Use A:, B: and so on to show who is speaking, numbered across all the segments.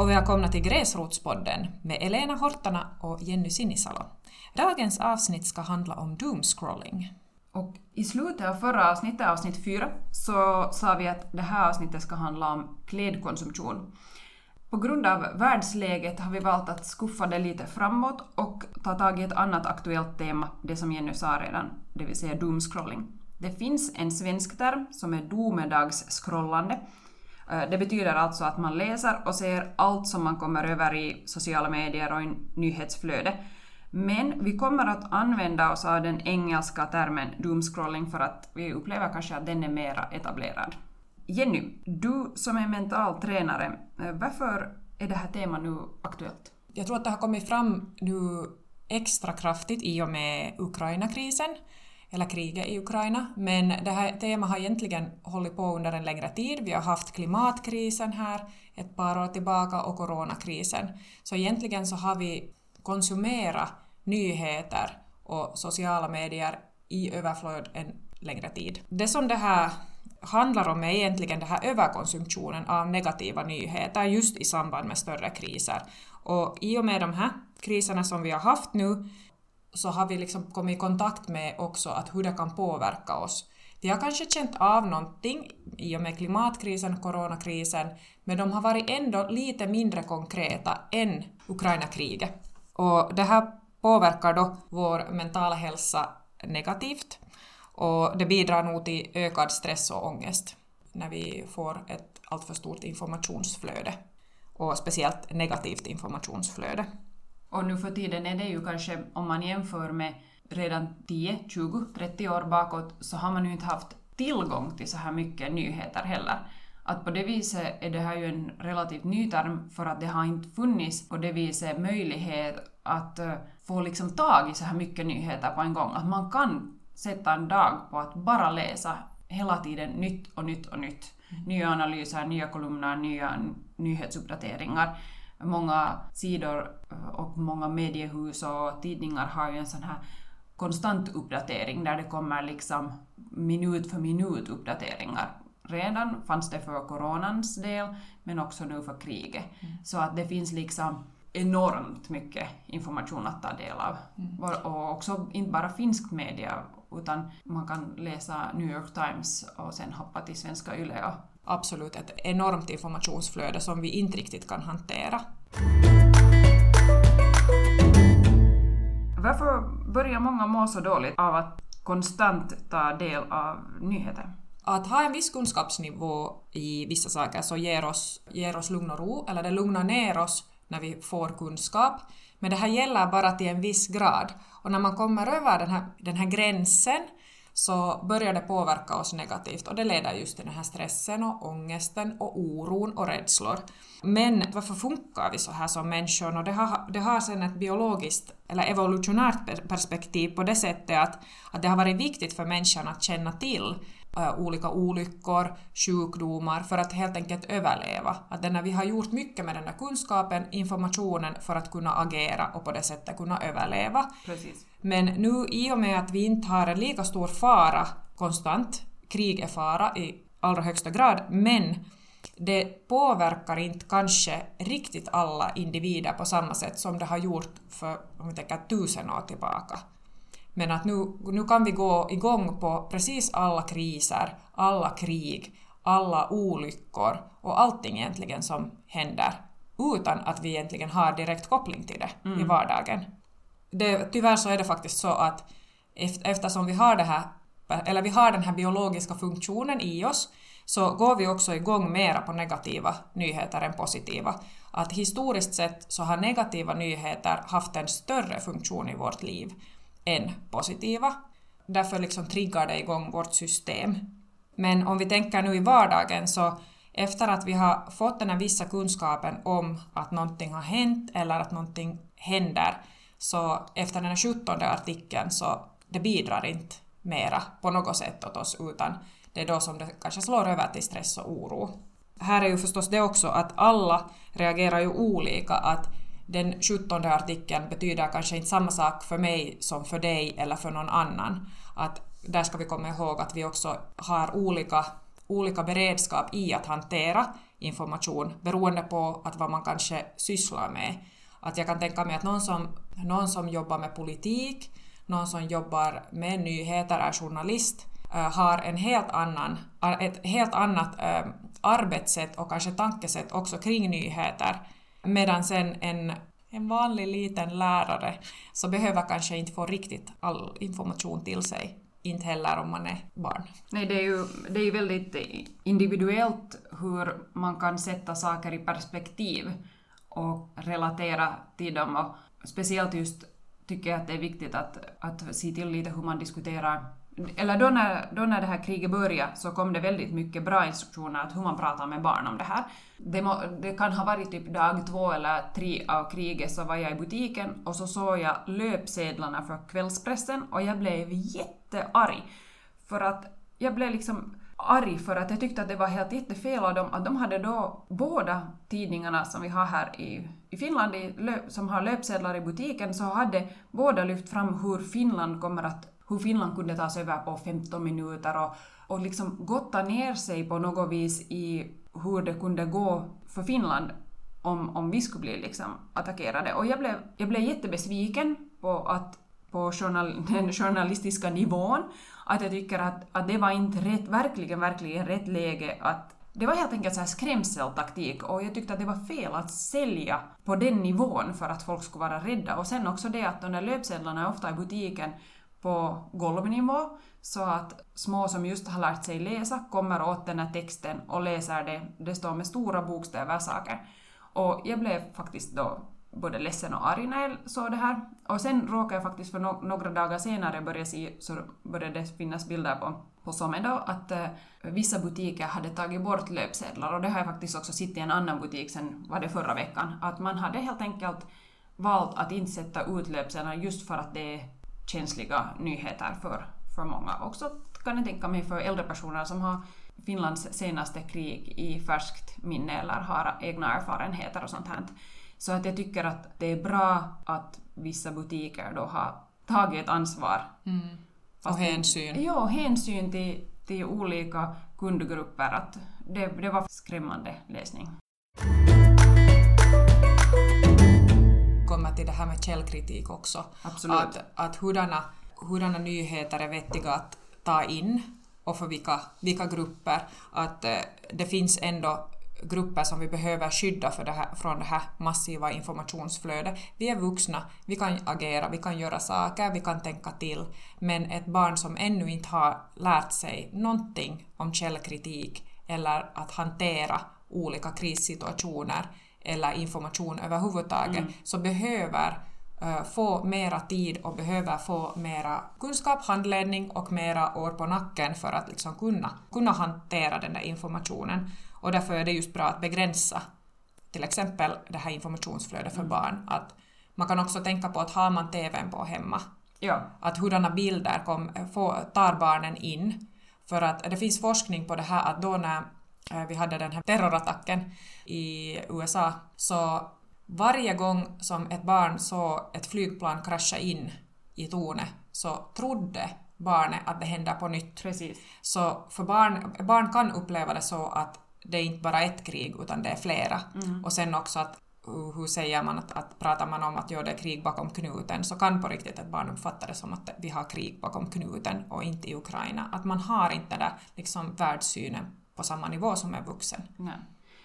A: Och välkomna till Gräsrotspodden med Elena Hortana och Jenny Sinisalo. Dagens avsnitt ska handla om doomscrolling.
B: Och i slutet av förra avsnittet, avsnitt 4, så sa vi att det här avsnittet ska handla om klädkonsumtion. På grund av världsläget har vi valt att skuffa det lite framåt och ta tag i ett annat aktuellt tema, det som Jenny sa redan, det vill säga doomscrolling. Det finns en svensk term som är domedagsskrollande. Eh, det betyder alltså att man läser och ser allt som man kommer över i sociala medier och i nyhetsflöde. Men vi kommer att använda oss av den engelska termen doomscrolling för att vi upplever kanske att den är mera etablerad. Jenny, du som är mental tränare, eh, varför är det här temat nu aktuellt?
A: Jag tror att det har kommit fram nu extra kraftigt i och med Ukraina-krisen, eller kriget i Ukraina, men det här temat har egentligen hållit på under en längre tid. Vi har haft klimatkrisen här ett par år tillbaka och coronakrisen. Så egentligen så har vi konsumerat nyheter och sociala medier i överflöd en längre tid. Det som det här handlar om är egentligen den här överkonsumtionen av negativa nyheter just i samband med större kriser. Och i och med de här kriserna som vi har haft nu så har vi liksom kommit i kontakt med också att hur det kan påverka oss. Vi har kanske känt av någonting i och med klimatkrisen coronakrisen, men de har varit ändå lite mindre konkreta än Ukraina-kriget. Och det här påverkar då vår mentala hälsa negativt och det bidrar nog till ökad stress och ångest när vi får ett alltför stort informationsflöde och speciellt negativt informationsflöde.
B: Och nu för tiden är det ju kanske, om man jämför med redan 10, 20, 30 år bakåt, så har man ju inte haft tillgång till så här mycket nyheter heller. Att på det viset är det här ju en relativt ny term för att det har inte funnits på det viset möjlighet att uh, få liksom tag i så här mycket nyheter på en gång. Att man kan sätta en dag på att bara läsa hela tiden nytt och nytt och nytt. Nya analyser, nya kolumner, nya nyhetsuppdateringar. Många sidor och många mediehus och tidningar har ju en sån här konstant uppdatering där det kommer liksom minut för minut uppdateringar. Redan fanns det för coronans del, men också nu för kriget. Mm. Så att det finns liksom enormt mycket information att ta del av. Mm. Och också inte bara finsk media, utan man kan läsa New York Times och sen hoppa till svenska YLE. Och...
A: Absolut, ett enormt informationsflöde som vi inte riktigt kan hantera.
B: Varför börjar många må så dåligt av att konstant ta del av nyheter?
A: Att ha en viss kunskapsnivå i vissa saker så ger oss, ger oss lugn och ro, eller det lugnar ner oss när vi får kunskap. Men det här gäller bara till en viss grad. Och när man kommer över den här, den här gränsen så börjar det påverka oss negativt och det leder just till den här stressen och ångesten och oron och rädslor. Men varför funkar vi så här som människor? Och det har, det har sen ett biologiskt eller evolutionärt perspektiv på det sättet att, att det har varit viktigt för människan att känna till olika olyckor, sjukdomar för att helt enkelt överleva. Att när vi har gjort mycket med den här kunskapen, informationen för att kunna agera och på det sättet kunna överleva.
B: Precis.
A: Men nu i och med att vi inte har en lika stor fara konstant, krig är fara i allra högsta grad, men det påverkar inte kanske riktigt alla individer på samma sätt som det har gjort för, om vi tänker tusen år tillbaka. Men att nu, nu kan vi gå igång på precis alla kriser, alla krig, alla olyckor och allting egentligen som händer utan att vi egentligen har direkt koppling till det mm. i vardagen. Det, tyvärr så är det faktiskt så att eftersom vi har, det här, eller vi har den här biologiska funktionen i oss så går vi också igång mera på negativa nyheter än positiva. Att historiskt sett så har negativa nyheter haft en större funktion i vårt liv än positiva. Därför liksom triggar det igång vårt system. Men om vi tänker nu i vardagen så efter att vi har fått den här vissa kunskapen om att någonting har hänt eller att någonting händer så efter den här 17 artikeln så det bidrar inte mera på något sätt åt oss utan det är då som det kanske slår över till stress och oro. Här är ju förstås det också att alla reagerar ju olika, att den 17 artikeln betyder kanske inte samma sak för mig som för dig eller för någon annan. Att där ska vi komma ihåg att vi också har olika, olika beredskap i att hantera information beroende på att vad man kanske sysslar med. Att jag kan tänka mig att någon som, någon som jobbar med politik, någon som jobbar med nyheter, är journalist, äh, har en helt annan, ett helt annat äh, arbetssätt och kanske tankesätt också kring nyheter. Medan sen en, en vanlig liten lärare så behöver kanske inte få riktigt all information till sig. Inte heller om man är barn.
B: Nej, det är ju det är väldigt individuellt hur man kan sätta saker i perspektiv och relatera till dem. Och speciellt just tycker jag att det är viktigt att, att se till lite hur man diskuterar eller då när, då när det här kriget började så kom det väldigt mycket bra instruktioner att hur man pratar med barn om det här. Det, må, det kan ha varit typ dag två eller tre av kriget så var jag i butiken och så såg jag löpsedlarna för kvällspressen och jag blev jättearg. För att jag blev liksom arg för att jag tyckte att det var helt jättefel av dem att de hade då båda tidningarna som vi har här i, i Finland i, som har löpsedlar i butiken så hade båda lyft fram hur Finland kommer att hur Finland kunde ta sig över på 15 minuter och, och liksom gotta ner sig på något vis i hur det kunde gå för Finland om, om vi skulle bli liksom attackerade. Och jag blev, jag blev jättebesviken på att på journal, den journalistiska nivån, att jag tycker att, att det var inte rätt, verkligen, verkligen rätt läge att det var helt enkelt så här skrämseltaktik och jag tyckte att det var fel att sälja på den nivån för att folk skulle vara rädda. Och sen också det att de där löpsedlarna är ofta i butiken på golvnivå så att små som just har lärt sig läsa kommer åt den här texten och läser det. Det står med stora bokstäver saker. Och jag blev faktiskt då både ledsen och arg när jag såg det här. Och sen råkade jag faktiskt för no några dagar senare börja se, så började det finnas bilder på, på Somme då, att eh, vissa butiker hade tagit bort löpsedlar och det har jag faktiskt också sett i en annan butik sen, var det förra veckan, att man hade helt enkelt valt att inte sätta ut löpsedlar just för att det är känsliga nyheter för, för många. Också kan jag tänka mig för äldre personer som har Finlands senaste krig i färskt minne eller har egna erfarenheter och sånt här. Så att jag tycker att det är bra att vissa butiker då har tagit ett ansvar.
A: Mm. Och hänsyn.
B: Ja, hänsyn till, till olika kundgrupper. Att det, det var skrämmande läsning.
A: Kommer till det här med källkritik också.
B: Absolut.
A: Att, att hurdana, hurdana nyheter är vettiga att ta in och för vilka, vilka grupper. Att eh, det finns ändå grupper som vi behöver skydda för det här, från det här massiva informationsflödet. Vi är vuxna, vi kan agera, vi kan göra saker, vi kan tänka till. Men ett barn som ännu inte har lärt sig någonting om källkritik eller att hantera olika krissituationer eller information överhuvudtaget, mm. så behöver uh, få mera tid och behöver få mera kunskap, handledning och mera år på nacken för att liksom kunna, kunna hantera den där informationen. Och därför är det just bra att begränsa till exempel det här informationsflödet för mm. barn. Att man kan också tänka på att har man TVn på hemma,
B: ja.
A: att hurdana bilder kom, få, tar barnen in. För att det finns forskning på det här att då när Eh, vi hade den här terrorattacken i USA, så varje gång som ett barn såg ett flygplan krascha in i tornet så trodde barnet att det händer på nytt.
B: Precis.
A: Så för barn, barn kan uppleva det så att det är inte bara ett krig utan det är flera.
B: Mm.
A: Och sen också att hur säger man att, att pratar man om att ja, det är krig bakom knuten så kan på riktigt ett barn uppfatta det som att vi har krig bakom knuten och inte i Ukraina. Att man har inte den där liksom, världssynen på samma nivå som en vuxen.
B: Nej.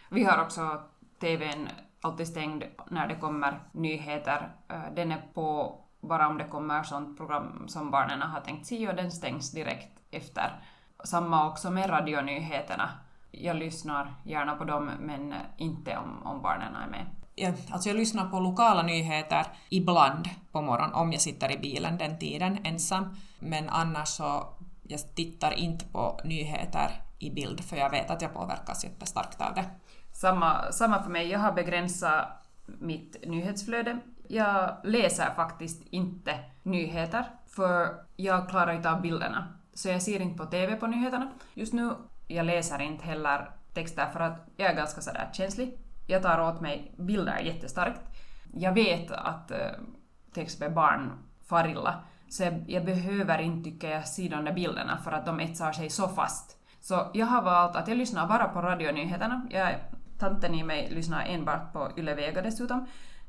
B: Vi har också TVn alltid stängd när det kommer nyheter. Eh, den är på bara om det kommer sånt program som barnen har tänkt se och den stängs direkt efter. Samma också med radionyheterna. Jag lyssnar gärna på dem men inte om, om barnen är med.
A: Ja, alltså jag lyssnar på lokala nyheter ibland på morgonen om jag sitter i bilen den tiden ensam. Men annars så jag tittar inte på nyheter i bild för jag vet att jag påverkas jättestarkt av det.
B: Samma, samma för mig, jag har begränsat mitt nyhetsflöde. Jag läser faktiskt inte nyheter för jag klarar inte av bilderna. Så jag ser inte på TV på nyheterna just nu. Jag läser inte heller texter för att jag är ganska sådär känslig. Jag tar åt mig bilder jättestarkt. Jag vet att text till exempel barn far illa, så jag, jag behöver inte tycka jag se de där bilderna för att de etsar sig så fast så jag har valt att jag lyssnar bara på radionyheterna. Jag tanten i mig lyssnar enbart på Yle Vega dessutom.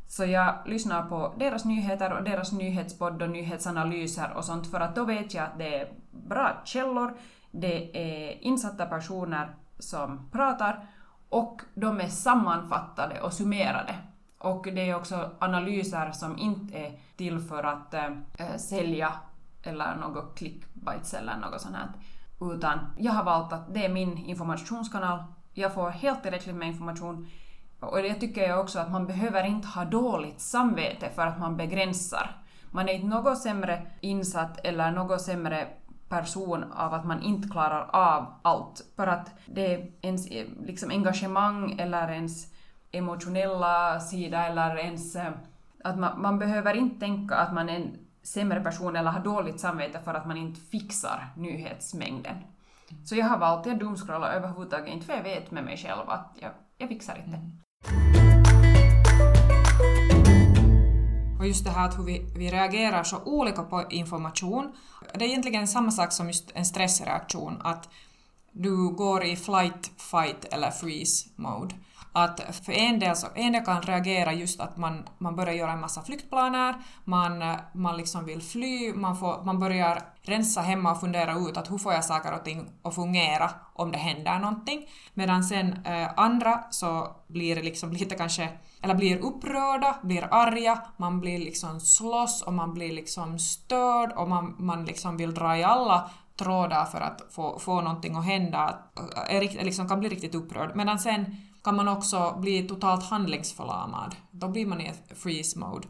B: Så jag lyssnar på deras nyheter och deras nyhetspodd och nyhetsanalyser och sånt för att då vet jag att det är bra källor, det är insatta personer som pratar och de är sammanfattade och summerade. Och det är också analyser som inte är till för att äh, sälja eller något clickbites eller något sånt här. Utan jag har valt att det är min informationskanal. Jag får helt tillräckligt med information. Och det tycker jag också att man behöver inte ha dåligt samvete för att man begränsar. Man är inte något sämre insatt eller något sämre person av att man inte klarar av allt. För att det är ens liksom, engagemang eller ens emotionella sida eller ens... Eh, att man, man behöver inte tänka att man är sämre person eller har dåligt samvete för att man inte fixar nyhetsmängden. Så jag har valt att doomscrolla överhuvudtaget inte för jag vet med mig själv att jag, jag fixar inte. Mm.
A: Och just det här att hur vi, vi reagerar så olika på information. Det är egentligen samma sak som just en stressreaktion, att du går i flight, fight eller freeze mode. Att för en del, så, en del kan reagera just att man, man börjar göra en massa flyktplaner, man, man liksom vill fly, man, får, man börjar rensa hemma och fundera ut att hur får jag saker och ting att fungera om det händer någonting. Medan sen eh, andra så blir liksom lite kanske, eller blir upprörda, blir arga, man blir liksom slåss och man blir liksom störd och man, man liksom vill dra i alla trådar för att få, få någonting att hända, eh, är, liksom kan bli riktigt upprörd. Medan sen kan man också bli totalt handlingsförlamad. Då blir man i ett freeze mode.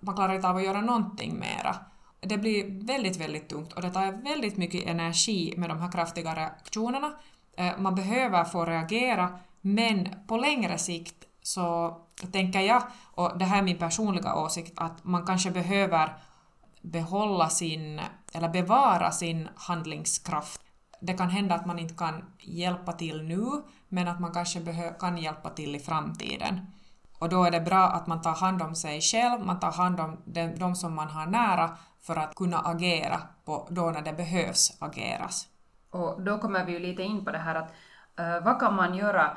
A: Man klarar inte av att göra någonting mera. Det blir väldigt, väldigt tungt och det tar väldigt mycket energi med de här kraftiga reaktionerna. Eh, man behöver få reagera, men på längre sikt så tänker jag, och det här är min personliga åsikt, att man kanske behöver behålla sin, eller bevara sin handlingskraft. Det kan hända att man inte kan hjälpa till nu, men att man kanske kan hjälpa till i framtiden. Och då är det bra att man tar hand om sig själv, man tar hand om de, de som man har nära för att kunna agera på då när det behövs ageras.
B: Och då kommer vi ju lite in på det här att uh, vad kan man göra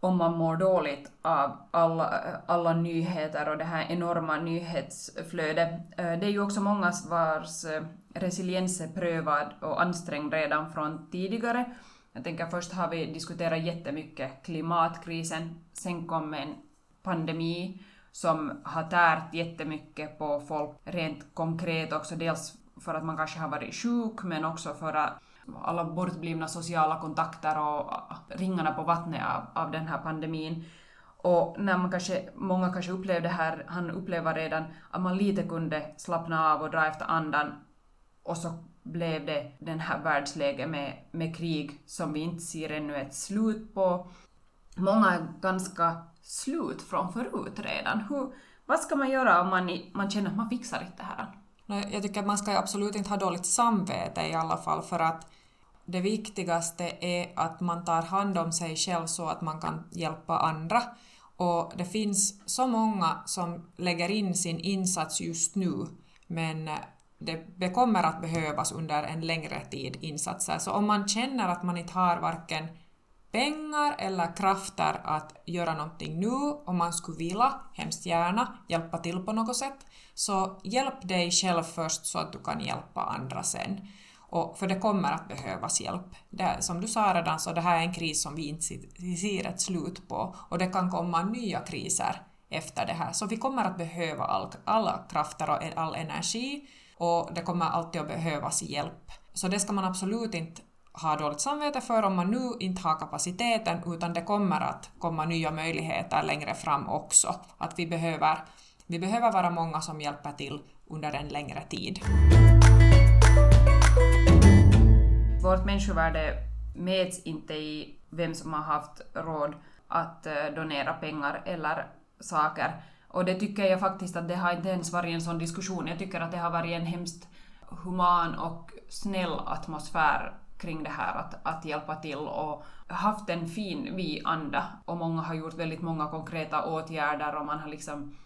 B: om man mår dåligt av alla, alla nyheter och det här enorma nyhetsflödet. Eh, det är ju också många vars eh, resiliens är prövad och ansträngd redan från tidigare jag tänker först har vi diskuterat jättemycket klimatkrisen, sen kom en pandemi som har tärt jättemycket på folk rent konkret också, dels för att man kanske har varit sjuk men också för att alla bortblivna sociala kontakter och ringarna på vattnet av, av den här pandemin. Och när man kanske, många kanske upplevde det här, han upplever redan att man lite kunde slappna av och dra efter andan och så blev det den här världsläget med, med krig som vi inte ser ännu ett slut på. Många är ganska slut från förut redan. Hur, vad ska man göra om man, man känner att man fixar inte det här?
A: Jag tycker att man ska absolut inte ha dåligt samvete i alla fall för att det viktigaste är att man tar hand om sig själv så att man kan hjälpa andra. Och det finns så många som lägger in sin insats just nu men det kommer att behövas under en längre tid insatser. Så om man känner att man inte har varken pengar eller krafter att göra någonting nu, om man skulle vilja, hemskt gärna, hjälpa till på något sätt, så hjälp dig själv först så att du kan hjälpa andra sen. Och för det kommer att behövas hjälp. Det, som du sa redan, så det här är en kris som vi inte ser ett slut på och det kan komma nya kriser efter det här. Så vi kommer att behöva all, alla krafter och all energi och det kommer alltid att behövas hjälp. Så det ska man absolut inte ha dåligt samvete för om man nu inte har kapaciteten, utan det kommer att komma nya möjligheter längre fram också. Att vi behöver, vi behöver vara många som hjälper till under en längre tid.
B: Vårt människovärde mäts inte i vem som har haft råd att eh, donera pengar eller saker, och det tycker jag faktiskt att det har inte ens varit en sån diskussion. Jag tycker att det har varit en hemskt human och snäll atmosfär kring det här att, att hjälpa till och haft en fin vi-anda och många har gjort väldigt många konkreta åtgärder och man har liksom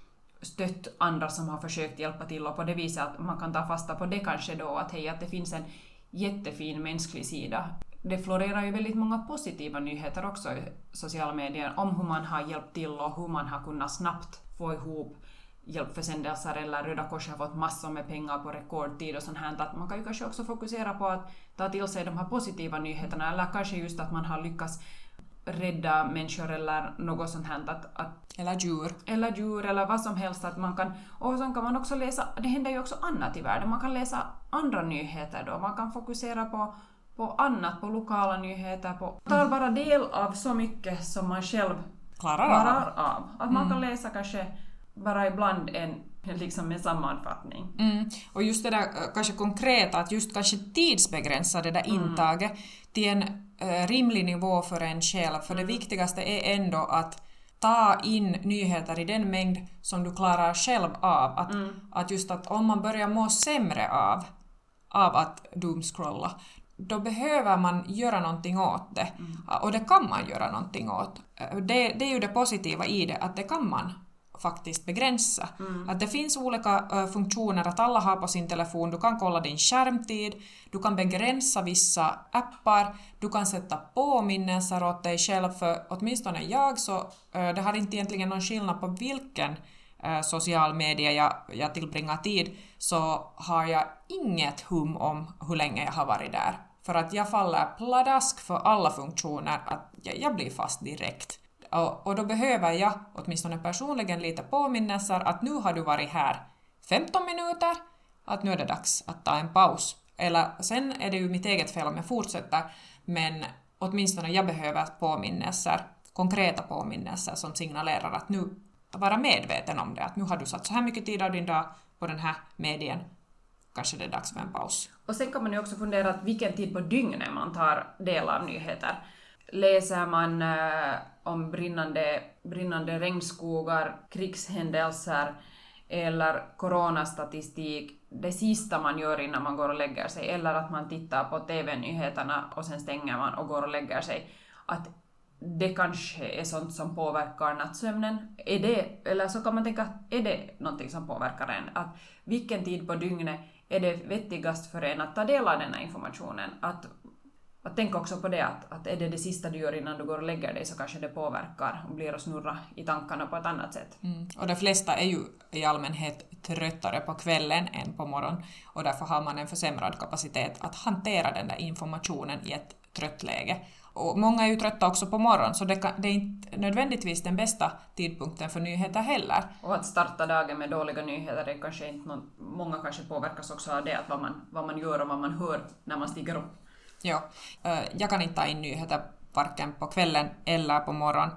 B: stött andra som har försökt hjälpa till. Och på det viset att man kan ta fasta på det kanske då att hej, att det finns en jättefin mänsklig sida. Det florerar ju väldigt många positiva nyheter också i sociala medier om hur man har hjälpt till och hur man har kunnat snabbt få ihop hjälpförsändelser eller Röda Korset har fått massor med pengar på rekordtid och sånt här. Att man kan ju kanske också fokusera på att ta till sig de här positiva nyheterna eller kanske just att man har lyckats rädda människor eller något sånt här. Att, att,
A: Eller djur.
B: eller djur eller vad som helst. Att man kan, och sen kan man också läsa, det händer ju också annat i världen, man kan läsa andra nyheter då, man kan fokusera på, på annat, på lokala nyheter, på, tar bara del av så mycket som man själv
A: Klarar av.
B: klarar av. Att man kan läsa kanske bara ibland en, liksom en sammanfattning.
A: Mm. Och just det där eh, kanske konkreta, att just kanske tidsbegränsa det där intaget till en eh, rimlig nivå för en själv. För det viktigaste är ändå att ta in nyheter i den mängd som du klarar själv av. Att, att just att om man börjar må sämre av, av att doomscrolla, då behöver man göra någonting åt det. Och det kan man göra någonting åt. Det, det är ju det positiva i det, att det kan man faktiskt begränsa. Att det finns olika ö, funktioner att alla har på sin telefon. Du kan kolla din skärmtid, du kan begränsa vissa appar, du kan sätta påminnelser åt dig själv för åtminstone jag så ö, det har inte egentligen någon skillnad på vilken Eh, social media jag, jag tillbringar tid så har jag inget hum om hur länge jag har varit där. För att jag faller pladask för alla funktioner, att jag, jag blir fast direkt. Och, och då behöver jag, åtminstone personligen, lite påminnelser att nu har du varit här 15 minuter, att nu är det dags att ta en paus. Eller sen är det ju mitt eget fel om jag fortsätter, men åtminstone jag behöver påminnelser, konkreta påminnelser som signalerar att nu vara medveten om det, att nu har du satt så här mycket tid av din dag på den här medien, kanske det är dags för en paus.
B: Och sen kan man ju också fundera att vilken tid på dygnet man tar del av nyheter. Läser man eh, om brinnande, brinnande regnskogar, krigshändelser eller coronastatistik det sista man gör innan man går och lägger sig, eller att man tittar på TV-nyheterna och sen stänger man och går och lägger sig. Att det kanske är sånt som påverkar nattsömnen. Är det, eller så kan man tänka, är det någonting som påverkar en? Att vilken tid på dygnet är det vettigast för en att ta del av den här informationen? Att, att tänka också på det att, att är det det sista du gör innan du går och lägger dig så kanske det påverkar och blir att snurra i tankarna på ett annat sätt.
A: Mm. Och de flesta är ju i allmänhet tröttare på kvällen än på morgonen och därför har man en försämrad kapacitet att hantera den där informationen i ett trött läge. Och många är ju trötta också på morgonen så det, kan, det är inte nödvändigtvis den bästa tidpunkten för nyheter heller.
B: Och att starta dagen med dåliga nyheter är kanske inte någon, många kanske påverkas också av det, att vad man, vad man gör och vad man hör när man stiger upp.
A: Ja, jag kan inte ta in nyheter varken på kvällen eller på morgonen.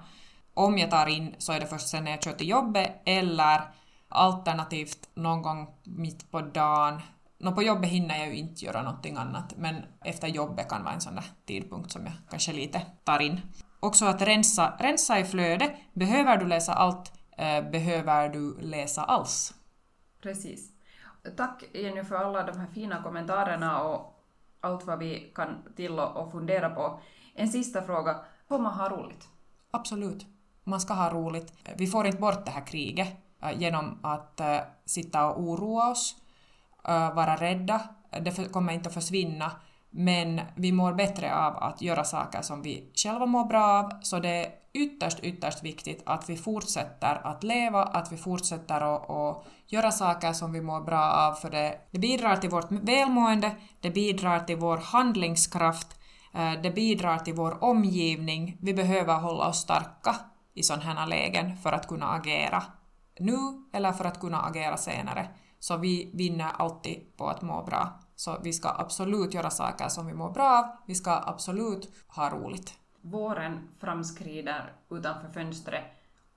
A: Om jag tar in så är det först sen när jag kör till jobbet eller alternativt någon gång mitt på dagen. Nå, på jobbet hinner jag ju inte göra någonting annat, men efter jobbet kan vara en sån där tidpunkt som jag kanske lite tar in. Också att rensa, rensa i flödet. Behöver du läsa allt? Eh, behöver du läsa alls?
B: Precis. Tack Jenny för alla de här fina kommentarerna och allt vad vi kan till och fundera på. En sista fråga. Får man ha roligt?
A: Absolut. Man ska ha roligt. Vi får inte bort det här kriget eh, genom att eh, sitta och oroa oss, Eh, vara rädda. Det för, kommer inte att försvinna. Men vi mår bättre av att göra saker som vi själva mår bra av. Så det är ytterst, ytterst viktigt att vi fortsätter att leva, att vi fortsätter att, att göra saker som vi mår bra av. För det, det bidrar till vårt välmående, det bidrar till vår handlingskraft, eh, det bidrar till vår omgivning. Vi behöver hålla oss starka i sådana här lägen för att kunna agera nu eller för att kunna agera senare. Så vi vinner alltid på att må bra. Så vi ska absolut göra saker som vi mår bra av, vi ska absolut ha roligt.
B: Våren framskrider utanför fönstret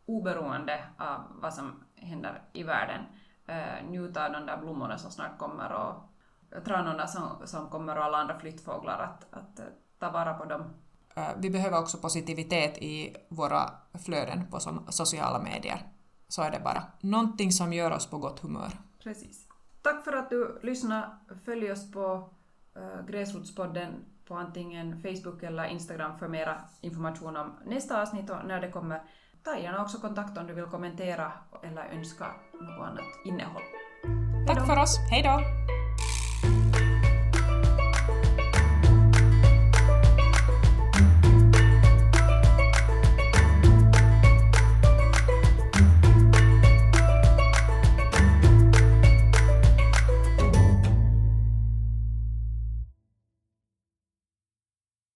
B: oberoende av vad som händer i världen. Uh, njuta av de där blommorna som snart kommer och tranorna som, som kommer och alla andra flyttfåglar, att, att uh, ta vara på dem.
A: Eh, Vi behöver också positivitet i våra flöden på som- sociala medier. Så är det bara. Någonting som gör oss på gott humör.
B: Precis. Tack för att du lyssnade. Följ oss på uh, Gräsrotspodden på antingen Facebook eller Instagram för mera information om nästa avsnitt och när det kommer. Ta gärna också kontakt om du vill kommentera eller önska något annat innehåll. Hej
A: Tack för oss, hej då!